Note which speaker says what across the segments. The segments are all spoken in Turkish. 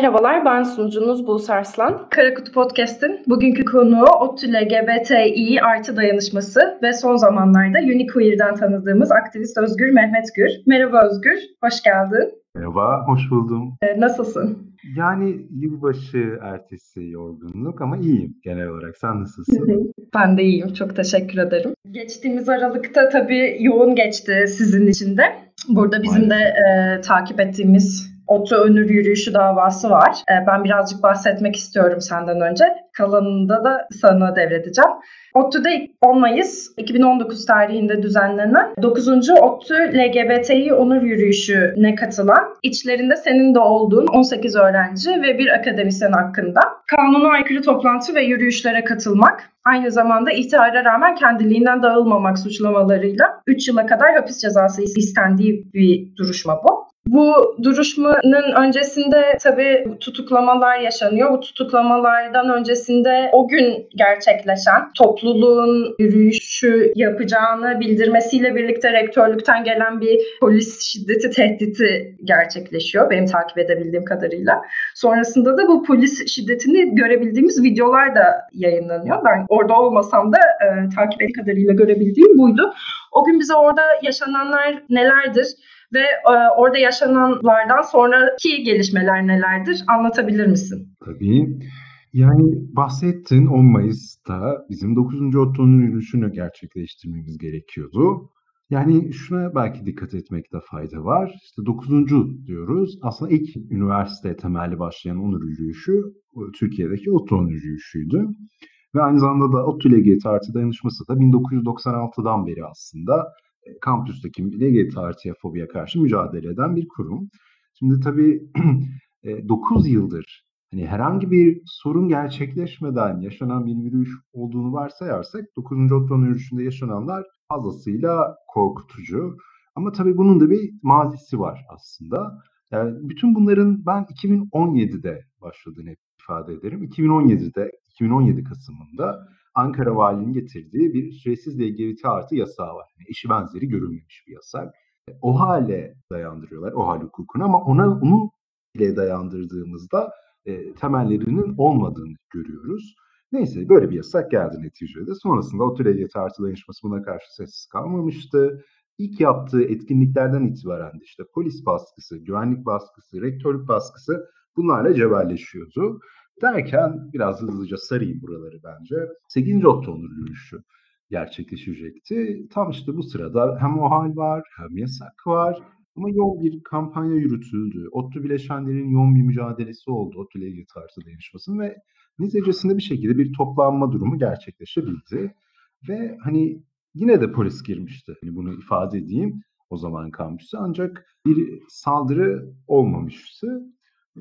Speaker 1: Merhabalar, ben sunucunuz Buse Arslan. Karakutu Podcast'in bugünkü konuğu ODTÜ LGBTİ artı dayanışması ve son zamanlarda Uniqueer'den tanıdığımız aktivist Özgür Mehmet Gür. Merhaba Özgür, hoş geldin.
Speaker 2: Merhaba, hoş buldum.
Speaker 1: Ee, nasılsın?
Speaker 2: Yani yılbaşı ertesi yorgunluk ama iyiyim genel olarak. Sen nasılsın?
Speaker 1: ben de iyiyim, çok teşekkür ederim. Geçtiğimiz Aralık'ta tabii yoğun geçti sizin için de. Burada bizim de e, takip ettiğimiz ODTÜ Önür Yürüyüşü davası var. E, ben birazcık bahsetmek istiyorum senden önce. Kalanında da sana devredeceğim. ODTÜ'de 10 Mayıs 2019 tarihinde düzenlenen 9. ODTÜ LGBTİ Onur Yürüyüşü'ne katılan, içlerinde senin de olduğun 18 öğrenci ve bir akademisyen hakkında kanuna aykırı toplantı ve yürüyüşlere katılmak, aynı zamanda ihtihara rağmen kendiliğinden dağılmamak suçlamalarıyla 3 yıla kadar hapis cezası istendiği bir duruşma bu. Bu duruşmanın öncesinde tabii tutuklamalar yaşanıyor. Bu tutuklamalardan öncesinde o gün gerçekleşen topluluğun yürüyüşü yapacağını bildirmesiyle birlikte rektörlükten gelen bir polis şiddeti tehdidi gerçekleşiyor benim takip edebildiğim kadarıyla. Sonrasında da bu polis şiddetini görebildiğimiz videolar da yayınlanıyor. Ben orada olmasam da e, takip ettiğim kadarıyla görebildiğim buydu. O gün bize orada yaşananlar nelerdir? Ve e, orada yaşananlardan sonraki gelişmeler nelerdir? Anlatabilir misin?
Speaker 2: Tabii. Yani bahsettin 10 Mayıs'ta bizim 9. Otto'nun yürüyüşünü gerçekleştirmemiz gerekiyordu. Yani şuna belki dikkat etmekte fayda var. İşte 9. diyoruz. Aslında ilk üniversite temelli başlayan onur yürüyüşü Türkiye'deki Otto'nun yürüyüşüydü. Ve aynı zamanda da ODTÜ LGBT artı dayanışması da 1996'dan beri aslında kampüsteki LGBT artıya fobiye karşı mücadele eden bir kurum. Şimdi tabii 9 yıldır hani herhangi bir sorun gerçekleşmeden yaşanan bir yürüyüş olduğunu varsayarsak 9. Ottoman yürüyüşünde yaşananlar fazlasıyla korkutucu. Ama tabii bunun da bir mazisi var aslında. Yani bütün bunların ben 2017'de başladığını ifade ederim. 2017'de, 2017 Kasım'ında Ankara Valiliğinin getirdiği bir süresiz LGBT artı yasağı var. Yani eşi benzeri görülmemiş bir yasak. E, o hale dayandırıyorlar, o hal hukukuna ama ona onu ile dayandırdığımızda e, temellerinin olmadığını görüyoruz. Neyse böyle bir yasak geldi neticede. Sonrasında o LGBT artı dayanışması buna karşı sessiz kalmamıştı. İlk yaptığı etkinliklerden itibaren de işte polis baskısı, güvenlik baskısı, rektörlük baskısı bunlarla cebelleşiyordu. Derken biraz hızlıca sarayım buraları bence. 8. Oktober yürüyüşü gerçekleşecekti. Tam işte bu sırada hem o hal var hem yasak var. Ama yoğun bir kampanya yürütüldü. ODTÜ bileşenlerin yoğun bir mücadelesi oldu ODTÜ ile ilgili tarzı değişmesin ve neticesinde bir şekilde bir toplanma durumu gerçekleşebildi. Ve hani yine de polis girmişti. Hani bunu ifade edeyim o zaman kampüse ancak bir saldırı olmamıştı.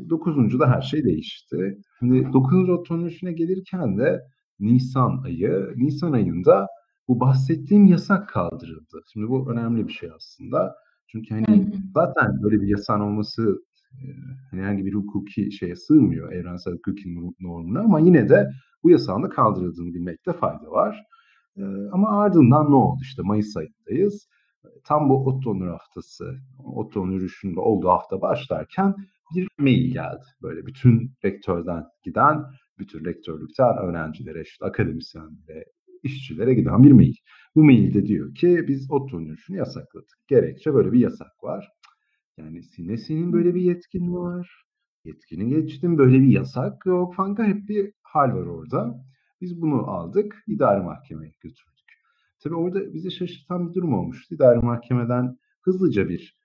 Speaker 2: Dokuzuncu da her şey değişti. Şimdi dokuzuncu otonomüsüne gelirken de Nisan ayı, Nisan ayında bu bahsettiğim yasak kaldırıldı. Şimdi bu önemli bir şey aslında. Çünkü hani zaten böyle bir yasan olması e, herhangi bir hukuki şeye sığmıyor evrensel hukuki normuna ama yine de bu yasağın da kaldırıldığını bilmekte fayda var. E, ama ardından ne oldu? İşte Mayıs ayındayız. Tam bu Otto'nun haftası, Otto'nun yürüyüşünde olduğu hafta başlarken bir mail geldi. Böyle bütün rektörden giden, bütün rektörlükten öğrencilere, işte akademisyenlere, işçilere giden bir mail. Bu mailde diyor ki biz oturun yürüyüşünü yasakladık. Gerekçe böyle bir yasak var. Yani Sinesin'in böyle bir yetkin var. Yetkini geçtim böyle bir yasak yok falan hep bir hal var orada. Biz bunu aldık idari mahkemeye götürdük. Tabii orada bizi şaşırtan bir durum olmuştu. İdari mahkemeden hızlıca bir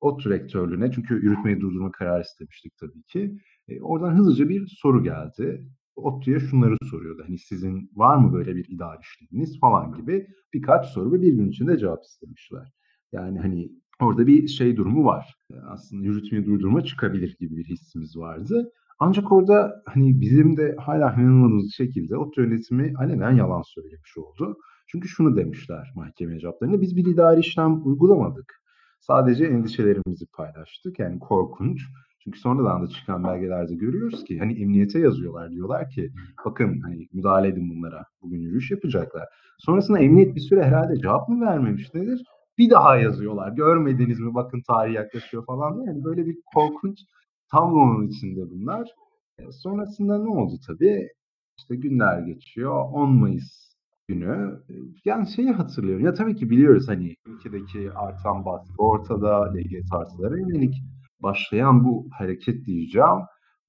Speaker 2: ODTÜ rektörlüğüne çünkü yürütmeyi durdurma kararı istemiştik tabii ki. E, oradan hızlıca bir soru geldi. ODTÜ'ye şunları soruyordu. Hani sizin var mı böyle bir idari işleminiz falan gibi birkaç soru ve bir gün içinde cevap istemişler. Yani hani orada bir şey durumu var. Aslında yürütmeyi durdurma çıkabilir gibi bir hissimiz vardı. Ancak orada hani bizim de hala inanmadığımız şekilde ODTÜ yönetimi alenen yalan söylemiş oldu. Çünkü şunu demişler mahkeme cevaplarında biz bir idari işlem uygulamadık. Sadece endişelerimizi paylaştık. Yani korkunç. Çünkü sonradan da çıkan belgelerde görüyoruz ki hani emniyete yazıyorlar diyorlar ki bakın hani müdahale edin bunlara. Bugün yürüyüş yapacaklar. Sonrasında emniyet bir süre herhalde cevap mı vermemiş nedir? Bir daha yazıyorlar. Görmediniz mi bakın tarih yaklaşıyor falan. Yani böyle bir korkunç tablonun içinde bunlar. E, sonrasında ne oldu tabii? İşte günler geçiyor. 10 Mayıs günü. Yani şeyi hatırlıyorum. Ya tabii ki biliyoruz hani ülkedeki artan baskı ortada, LGBT artılara yönelik başlayan bu hareket diyeceğim.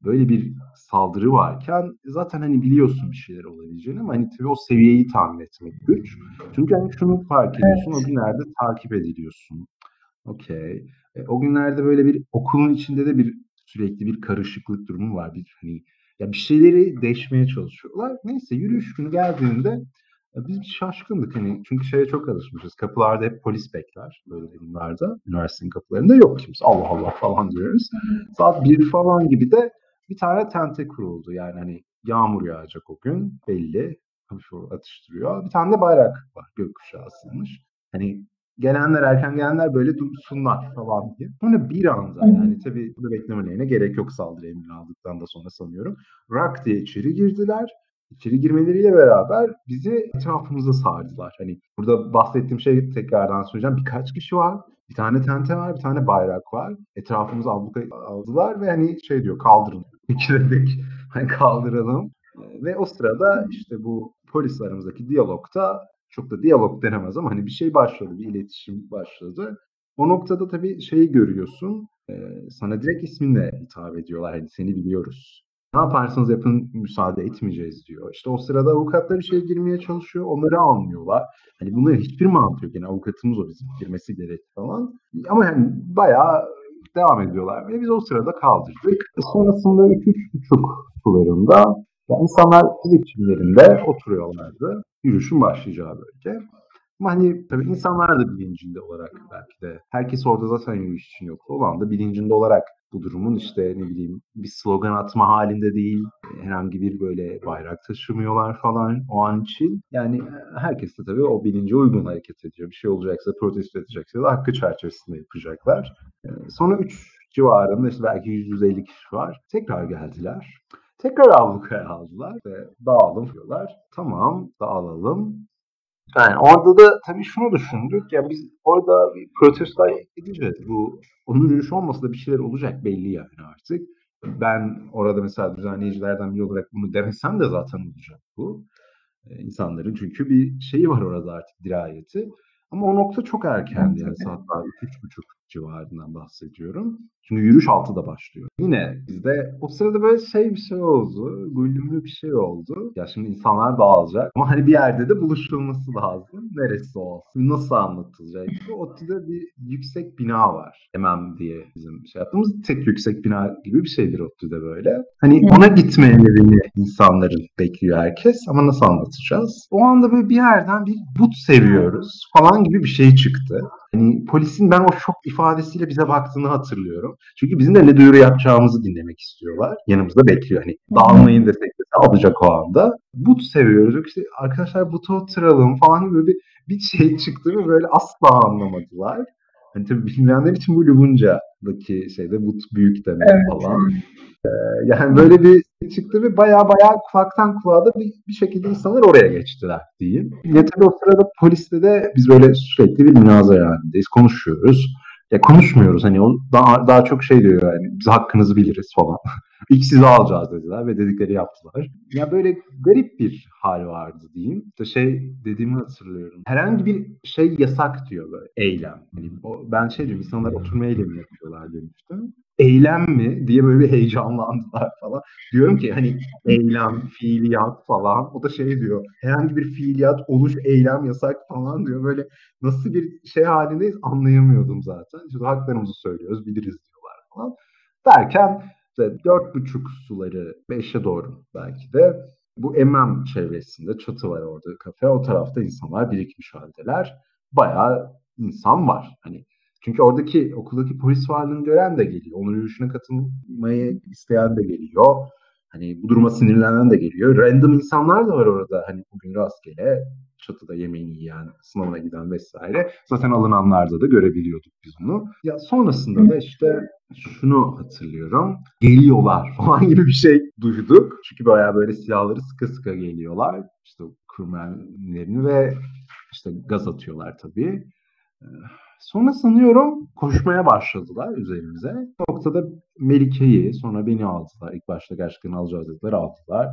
Speaker 2: Böyle bir saldırı varken zaten hani biliyorsun bir şeyler olabileceğini ama hani tabii o seviyeyi tahmin etmek güç. Çünkü hani şunu fark ediyorsun,
Speaker 1: Evet.
Speaker 2: o günlerde takip ediliyorsun. Okey. E, o günlerde böyle bir okulun içinde de bir sürekli bir karışıklık durumu var. Bir hani ya bir şeyleri deşmeye çalışıyorlar. Neyse yürüyüş günü geldiğinde biz şaşkındık hani çünkü şeye çok alışmışız. Kapılarda hep polis bekler böyle durumlarda. Üniversitenin kapılarında yok kimse. Allah Allah falan diyoruz. Saat 1 falan gibi de bir tane tente kuruldu. Yani hani yağmur yağacak o gün belli. Hafif atıştırıyor. Bir tane de bayrak var gökkuşağı asılmış. Hani gelenler erken gelenler böyle dursunlar falan diye. Sonra bir anda yani tabii burada beklemelerine gerek yok saldırı emrini aldıktan da sonra sanıyorum. Rock diye içeri girdiler. İçeri girmeleriyle beraber bizi etrafımıza sardılar. Hani burada bahsettiğim şey tekrardan söyleyeceğim. Birkaç kişi var. Bir tane tente var, bir tane bayrak var. Etrafımızı abluka aldılar ve hani şey diyor kaldırın. İki dedik hani kaldıralım. Ve o sırada işte bu polis aramızdaki diyalogta çok da diyalog denemez ama hani bir şey başladı, bir iletişim başladı. O noktada tabii şeyi görüyorsun, sana direkt isminle hitap ediyorlar. Hani seni biliyoruz. Ne yaparsanız yapın müsaade etmeyeceğiz diyor. İşte o sırada avukatlar işe girmeye çalışıyor. Onları almıyorlar. Hani bunların hiçbir mantığı yok. Yani avukatımız o bizim girmesi gerek falan. Ama yani bayağı devam ediyorlar. Ve biz o sırada kaldırdık. Sonrasında 3-3.30 sularında yani insanlar fizik çimlerinde oturuyorlardı. Yürüyüşün başlayacağı bölge. Ama hani tabii insanlar da bilincinde olarak belki de herkes orada zaten yürüyüş için yoktu. Olan da bilincinde olarak bu durumun işte ne bileyim bir slogan atma halinde değil. Herhangi bir böyle bayrak taşımıyorlar falan o an için. Yani herkes de tabii o bilince uygun hareket ediyor. Bir şey olacaksa protesto edecekse de hakkı çerçevesinde yapacaklar. Sonra 3 civarında işte belki 100-150 kişi var. Tekrar geldiler. Tekrar ablukaya aldılar ve dağılım diyorlar. Tamam dağılalım. Yani orada da tabii şunu düşündük. Ya biz orada bir protesto edeceğiz. Bu onun yürüyüş olmasa da bir şeyler olacak belli yani artık. Ben orada mesela düzenleyicilerden biri olarak bunu demesem de zaten olacak bu. Ee, insanların çünkü bir şeyi var orada artık dirayeti. Ama o nokta çok erkendi yani saat daha üç, üç buçuk civarından bahsediyorum. Çünkü yürüyüş 6'da başlıyor. Yine bizde o sırada böyle şey bir şey oldu. Güllümlü bir şey oldu. Ya şimdi insanlar dağılacak. Ama hani bir yerde de buluşulması lazım. Neresi olsun? Nasıl anlatılacak? Bu ODTÜ'de bir yüksek bina var. Emem diye bizim şey yaptığımız tek yüksek bina gibi bir şeydir ODTÜ'de böyle. Hani ona gitmelerini insanların bekliyor herkes. Ama nasıl anlatacağız? O anda böyle bir yerden bir but seviyoruz falan gibi bir şey çıktı. Hani polisin ben o şok ifadesiyle bize baktığını hatırlıyorum. Çünkü bizim de ne duyuru yapacağımızı dinlemek istiyorlar. Yanımızda bekliyor. Hani dağılmayın desek de alacak o anda. But seviyoruz. Yok işte arkadaşlar buta oturalım falan böyle bir, bir şey çıktı ve böyle asla anlamadılar. Hani tabii bilmeyenler için bu Lubunca'daki şeyde but büyük demek
Speaker 1: Evet.
Speaker 2: falan. Ee, yani böyle bir çıktı ve baya baya kulaktan kulağa da bir, bir şekilde insanlar oraya geçtiler diyeyim. Ya tabii o sırada poliste de biz böyle sürekli bir münazara halindeyiz. Konuşuyoruz. Ya konuşmuyoruz hani o daha, daha çok şey diyor yani biz hakkınızı biliriz falan. İlk sizi alacağız dediler ve dedikleri yaptılar. Ya böyle garip bir hal vardı diyeyim. İşte şey dediğimi hatırlıyorum. Herhangi bir şey yasak diyor böyle eylem. Hani o, ben şey diyorum insanlar oturma eylemi yapıyorlar demiştim. Eylem mi diye böyle bir heyecanlandılar falan. Diyorum ki hani eylem, fiiliyat falan. O da şey diyor. Herhangi bir fiiliyat, oluş, eylem yasak falan diyor. Böyle nasıl bir şey halindeyiz anlayamıyordum zaten. İşte haklarımızı söylüyoruz, biliriz diyorlar falan. Derken işte dört buçuk suları beşe doğru belki de bu Emem çevresinde çatı var orada kafe. O tarafta insanlar birikmiş haldeler. Bayağı insan var. Hani çünkü oradaki okuldaki polis varlığını gören de geliyor. Onun yürüyüşüne katılmayı isteyen de geliyor. Hani bu duruma sinirlenen de geliyor. Random insanlar da var orada. Hani bugün rastgele çatıda yemeğini yiyen, sınavına giden vesaire. Zaten alınanlarda da görebiliyorduk biz bunu. Ya sonrasında da işte şunu hatırlıyorum. Geliyorlar falan gibi bir şey duyduk. Çünkü bayağı böyle silahları sıkı sıkı geliyorlar. İşte kurmenlerini ve işte gaz atıyorlar tabii. Sonra sanıyorum koşmaya başladılar üzerimize. Bu noktada Melike'yi sonra beni aldılar. İlk başta gerçekten alacağız dediler aldılar.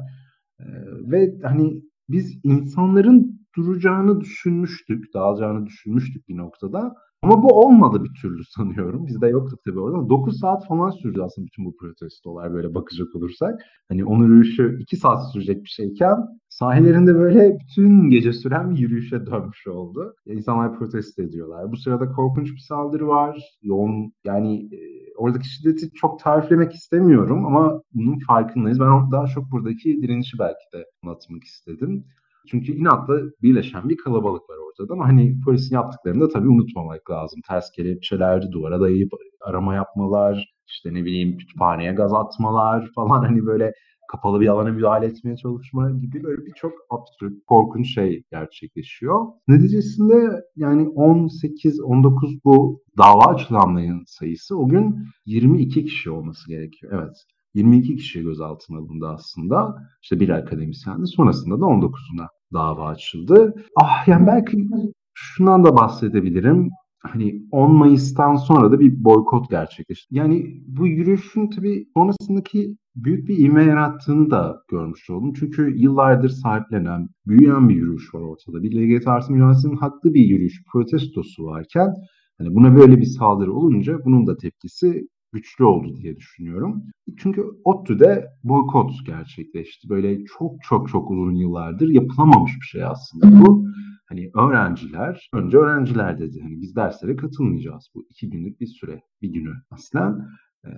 Speaker 2: Ee, ve hani biz insanların duracağını düşünmüştük, dağılacağını düşünmüştük bir noktada. Ama bu olmadı bir türlü sanıyorum. Bizde yoktu tabii orada. 9 saat falan sürdü aslında bütün bu protestolar böyle bakacak olursak. Hani onur yürüyüşü 2 saat sürecek bir şeyken sahillerinde böyle bütün gece süren bir yürüyüşe dönmüş oldu. İnsanlar protesto ediyorlar. Bu sırada korkunç bir saldırı var. Yoğun yani e, oradaki şiddeti çok tariflemek istemiyorum ama bunun farkındayız. Ben daha çok buradaki direnişi belki de anlatmak istedim. Çünkü inatla birleşen bir kalabalık var ortada ama hani polisin yaptıklarını da tabii unutmamak lazım. Ters kelepçeler, duvara dayayıp arama yapmalar, işte ne bileyim kütüphaneye gaz atmalar falan hani böyle kapalı bir alana müdahale etmeye çalışma gibi böyle birçok absürt, korkunç şey gerçekleşiyor. Neticesinde yani 18-19 bu dava açılanların sayısı o gün 22 kişi olması gerekiyor. Evet. 22 kişi gözaltına alındı aslında. İşte bir akademisyendi. Sonrasında da 19'una dava açıldı. Ah yani belki şundan da bahsedebilirim. Hani 10 Mayıs'tan sonra da bir boykot gerçekleşti. Yani bu yürüyüşün tabii sonrasındaki büyük bir ivme yarattığını da görmüş oldum. Çünkü yıllardır sahiplenen, büyüyen bir yürüyüş var ortada. Bir LGBT artı mücadelesinin haklı bir yürüyüş, protestosu varken hani buna böyle bir saldırı olunca bunun da tepkisi güçlü oldu diye düşünüyorum. Çünkü ODTÜ'de boykot gerçekleşti. Böyle çok çok çok uzun yıllardır yapılamamış bir şey aslında bu. Hani öğrenciler, önce öğrenciler dedi. Hani biz derslere katılmayacağız. Bu iki günlük bir süre, bir günü aslında. Ee,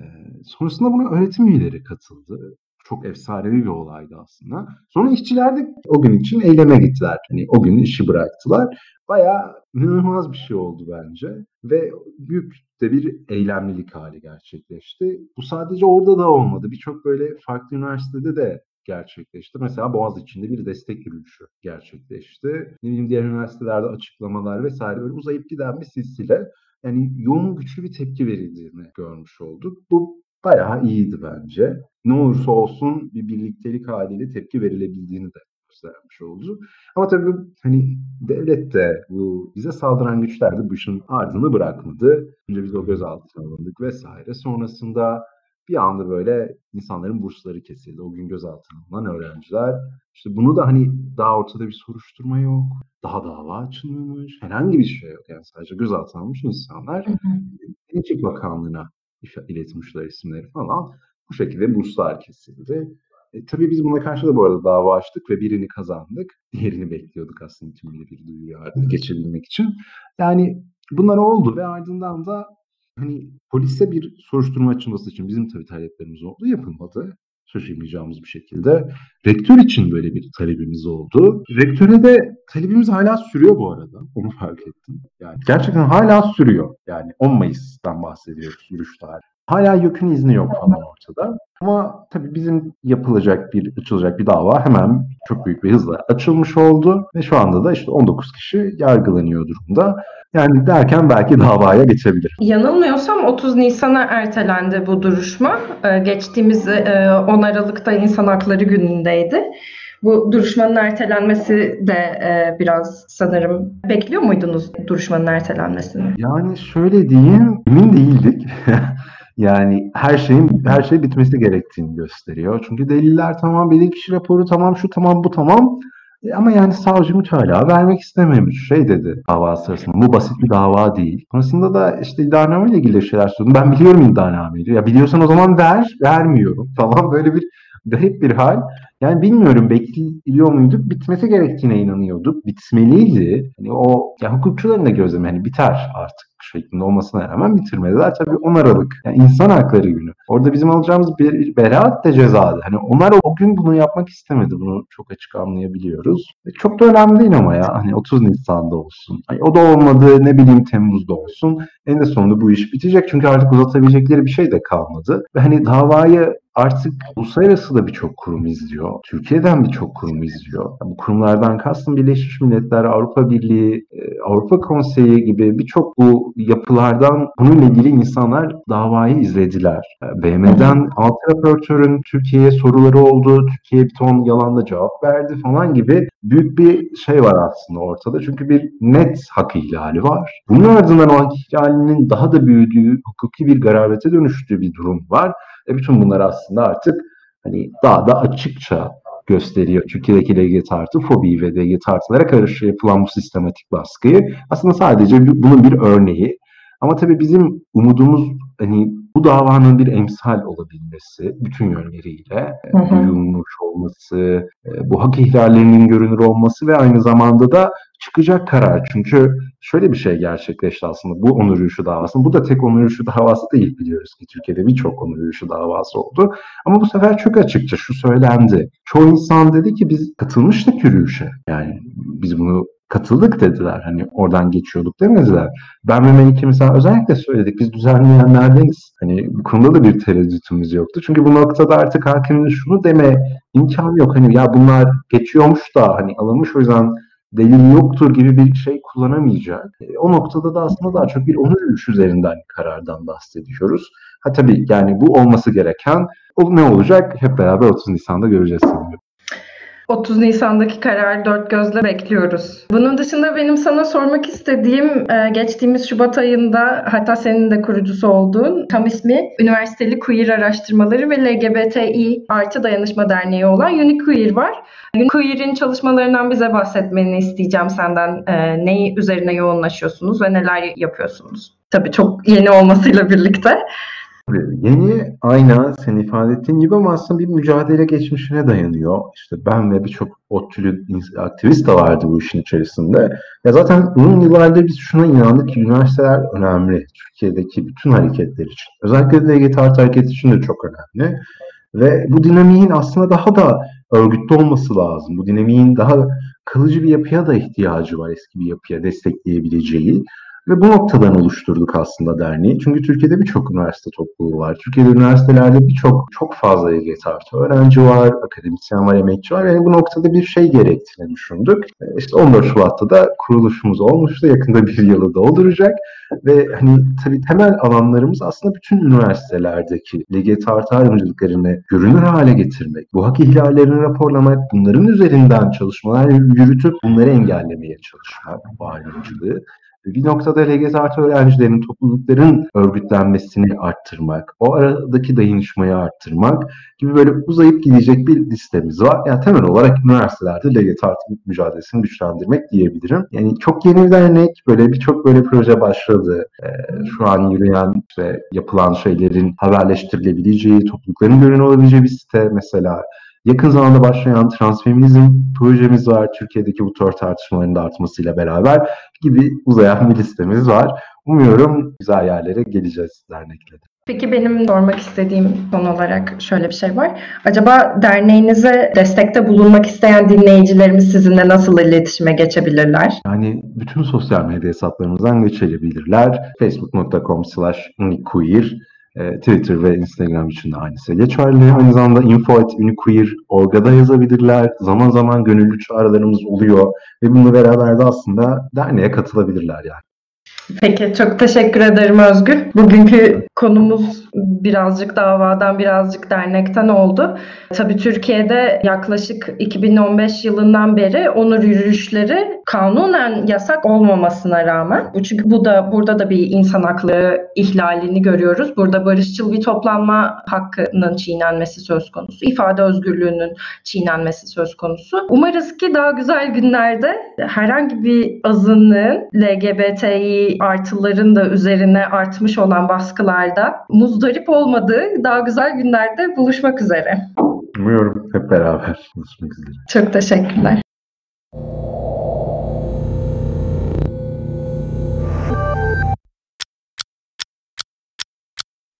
Speaker 2: sonrasında buna öğretim üyeleri katıldı. Çok efsanevi bir olaydı aslında. Sonra işçiler de o gün için eyleme gittiler. Hani o gün işi bıraktılar. Bayağı inanılmaz bir şey oldu bence. Ve büyük de bir eylemlilik hali gerçekleşti. Bu sadece orada da olmadı. Birçok böyle farklı üniversitede de gerçekleşti. Mesela Boğaz içinde bir destek yürüyüşü gerçekleşti. Ne bileyim diğer üniversitelerde açıklamalar vesaire böyle uzayıp giden bir silsile. Yani yoğun güçlü bir tepki verildiğini görmüş olduk. Bu bayağı iyiydi bence. Ne olursa olsun bir birliktelik haliyle tepki verilebildiğini de göstermiş oldu. Ama tabii hani devlet de bu bize saldıran güçler de bu işin ardını bırakmadı. Önce biz o gözaltına alındık vesaire. Sonrasında bir anda böyle insanların bursları kesildi. O gün gözaltına alınan öğrenciler. İşte bunu da hani daha ortada bir soruşturma yok. Daha dava açılmamış. Herhangi bir şey yok. Yani sadece gözaltına almış insanlar. Gençlik Bakanlığı'na iletmişler isimleri falan. Bu şekilde burslar kesildi. E, tabii biz buna karşı da bu arada dava açtık ve birini kazandık. Diğerini bekliyorduk aslında tümüyle bir artık geçebilmek için. Yani bunlar oldu ve ardından da hani polise bir soruşturma açılması için bizim tabii taleplerimiz oldu. Yapılmadı. Şaşırmayacağımız bir şekilde. Rektör için böyle bir talebimiz oldu. Rektöre de talebimiz hala sürüyor bu arada. Onu fark ettim. Yani gerçekten hala sürüyor. Yani 10 Mayıs'tan bahsediyoruz yürüyüş tarihi. Hala YÖK'ün izni yok falan ortada. Ama tabii bizim yapılacak bir, açılacak bir dava hemen çok büyük bir hızla açılmış oldu. Ve şu anda da işte 19 kişi yargılanıyor durumda. Yani derken belki davaya geçebilir.
Speaker 1: Yanılmıyorsam 30 Nisan'a ertelendi bu duruşma. Ee, geçtiğimiz 10 Aralık'ta İnsan Hakları Günü'ndeydi. Bu duruşmanın ertelenmesi de e, biraz sanırım bekliyor muydunuz duruşmanın ertelenmesini?
Speaker 2: Yani şöyle diyeyim, emin değildik. Yani her şeyin her şey bitmesi gerektiğini gösteriyor. Çünkü deliller tamam, bilirkişi raporu tamam, şu tamam, bu tamam. E ama yani savcı mütalaa vermek istememiş. Şey dedi dava sırasında. Bu basit bir dava değil. Sonrasında da işte iddianame ile ilgili şeyler söyledim. Ben biliyorum iddianameyi. Ya biliyorsan o zaman ver. Vermiyorum. Falan böyle bir garip bir hal. Yani bilmiyorum bekliyor muyduk? Bitmesi gerektiğine inanıyorduk. Bitmeliydi. Hani o ya hukukçuların da gözlemi hani biter artık şeklinde olmasına rağmen bitirmediler. Tabii 10 Aralık. Yani insan hakları günü. Orada bizim alacağımız bir beraat de cezadı. Hani onlar o gün bunu yapmak istemedi. Bunu çok açık anlayabiliyoruz. E çok da önemli değil ama ya. Hani 30 Nisan'da olsun. Hani o da olmadı ne bileyim Temmuz'da olsun. En de sonunda bu iş bitecek. Çünkü artık uzatabilecekleri bir şey de kalmadı. Ve hani davayı artık uluslararası da birçok kurum izliyor izliyor. Türkiye'den birçok kurum izliyor. Bu kurumlardan kastım Birleşmiş Milletler, Avrupa Birliği, e, Avrupa Konseyi gibi birçok bu yapılardan bununla ilgili insanlar davayı izlediler. E, BM'den altı raportörün Türkiye'ye soruları oldu, Türkiye bir ton yalanla cevap verdi falan gibi büyük bir şey var aslında ortada. Çünkü bir net hak ihlali var. Bunun ardından o hak ihlalinin daha da büyüdüğü, hukuki bir garabete dönüştüğü bir durum var. E bütün bunlar aslında artık hani daha da açıkça gösteriyor Türkiye'deki LGBT artı fobi ve LGBT artılara karşı yapılan bu sistematik baskıyı. Aslında sadece bunun bir örneği. Ama tabii bizim umudumuz hani bu davanın bir emsal olabilmesi bütün yönleriyle hı. duyulmuş olması, e, bu hak ihlallerinin görünür olması ve aynı zamanda da çıkacak karar. Çünkü şöyle bir şey gerçekleşti aslında bu onur yürüyüşü davası. Bu da tek onur yürüyüşü davası değil biliyoruz ki Türkiye'de birçok onur yürüyüşü davası oldu. Ama bu sefer çok açıkça şu söylendi. Çoğu insan dedi ki biz katılmıştık yürüyüşe. Yani biz bunu katıldık dediler. Hani oradan geçiyorduk demediler. Ben ve Melike mesela özellikle söyledik. Biz düzenleyenlerdeniz. Hani bu konuda da bir tereddütümüz yoktu. Çünkü bu noktada artık hakimin şunu deme imkanı yok. Hani ya bunlar geçiyormuş da hani alınmış o yüzden delil yoktur gibi bir şey kullanamayacak. E, o noktada da aslında daha çok bir onur yürüyüş üzerinden karardan bahsediyoruz. Ha tabii yani bu olması gereken o ne olacak hep beraber 30 Nisan'da göreceğiz.
Speaker 1: 30 Nisan'daki kararı dört gözle bekliyoruz. Bunun dışında benim sana sormak istediğim e, geçtiğimiz Şubat ayında hatta senin de kurucusu olduğun tam ismi Üniversiteli Queer Araştırmaları ve LGBTİ Artı Dayanışma Derneği olan Uniqueer var. Uniqueer'in çalışmalarından bize bahsetmeni isteyeceğim senden. E, neyi üzerine yoğunlaşıyorsunuz ve neler yapıyorsunuz? Tabii çok yeni olmasıyla birlikte.
Speaker 2: Yeni ayna senin ifade ettiğin gibi ama aslında bir mücadele geçmişine dayanıyor. İşte ben ve birçok ODTÜ'lü aktivist de vardı bu işin içerisinde. Ya zaten uzun yıllardır biz şuna inandık ki üniversiteler önemli. Türkiye'deki bütün hareketler için. Özellikle LGBT artı hareketi için de çok önemli. Ve bu dinamiğin aslında daha da örgütlü olması lazım. Bu dinamiğin daha kalıcı bir yapıya da ihtiyacı var eski bir yapıya destekleyebileceği. Ve bu noktadan oluşturduk aslında derneği. Çünkü Türkiye'de birçok üniversite topluluğu var. Türkiye'de üniversitelerde birçok çok fazla LGBT artı öğrenci var, akademisyen var, emekçi var. Yani bu noktada bir şey gerektiğini düşündük. E, işte 14 Şubat'ta da kuruluşumuz olmuştu. Yakında bir yılı dolduracak. Ve hani tabii temel alanlarımız aslında bütün üniversitelerdeki LGBT artı ayrımcılıklarını görünür hale getirmek, bu hak ihlallerini raporlamak, bunların üzerinden çalışmalar yürütüp bunları engellemeye çalışmak, bu ayrımcılığı bir noktada LGBT artı öğrencilerin, toplulukların örgütlenmesini arttırmak, o aradaki dayanışmayı arttırmak gibi böyle uzayıp gidecek bir listemiz var. Yani temel olarak üniversitelerde LGBT artı mücadelesini güçlendirmek diyebilirim. Yani çok yeni bir dernek, böyle birçok böyle proje başladı. Ee, şu an yürüyen, işte yapılan şeylerin haberleştirilebileceği, toplulukların görünür olabileceği bir site mesela Yakın zamanda başlayan transfeminizm projemiz var. Türkiye'deki bu tür tartışmaların da artmasıyla beraber gibi uzayan bir listemiz var. Umuyorum güzel yerlere geleceğiz dernekle.
Speaker 1: Peki benim sormak istediğim son olarak şöyle bir şey var. Acaba derneğinize destekte bulunmak isteyen dinleyicilerimiz sizinle nasıl iletişime geçebilirler?
Speaker 2: Yani bütün sosyal medya hesaplarımızdan geçebilirler. facebook.com slash e, Twitter ve Instagram için de aynısı geçerli. Aynı zamanda info.uniqueer.org'a da yazabilirler. Zaman zaman gönüllü çağrılarımız oluyor ve bununla beraber de aslında derneğe katılabilirler yani.
Speaker 1: Peki çok teşekkür ederim Özgür. Bugünkü konumuz birazcık davadan birazcık dernekten oldu. Tabii Türkiye'de yaklaşık 2015 yılından beri onur yürüyüşleri kanunen yasak olmamasına rağmen çünkü bu da burada da bir insan hakları ihlalini görüyoruz. Burada barışçıl bir toplanma hakkının çiğnenmesi söz konusu. ifade özgürlüğünün çiğnenmesi söz konusu. Umarız ki daha güzel günlerde herhangi bir azınlığın LGBTİ artıların da üzerine artmış olan baskılarda muzdarip olmadığı daha güzel günlerde buluşmak üzere.
Speaker 2: Umuyorum hep beraber buluşmak üzere.
Speaker 1: Çok teşekkürler.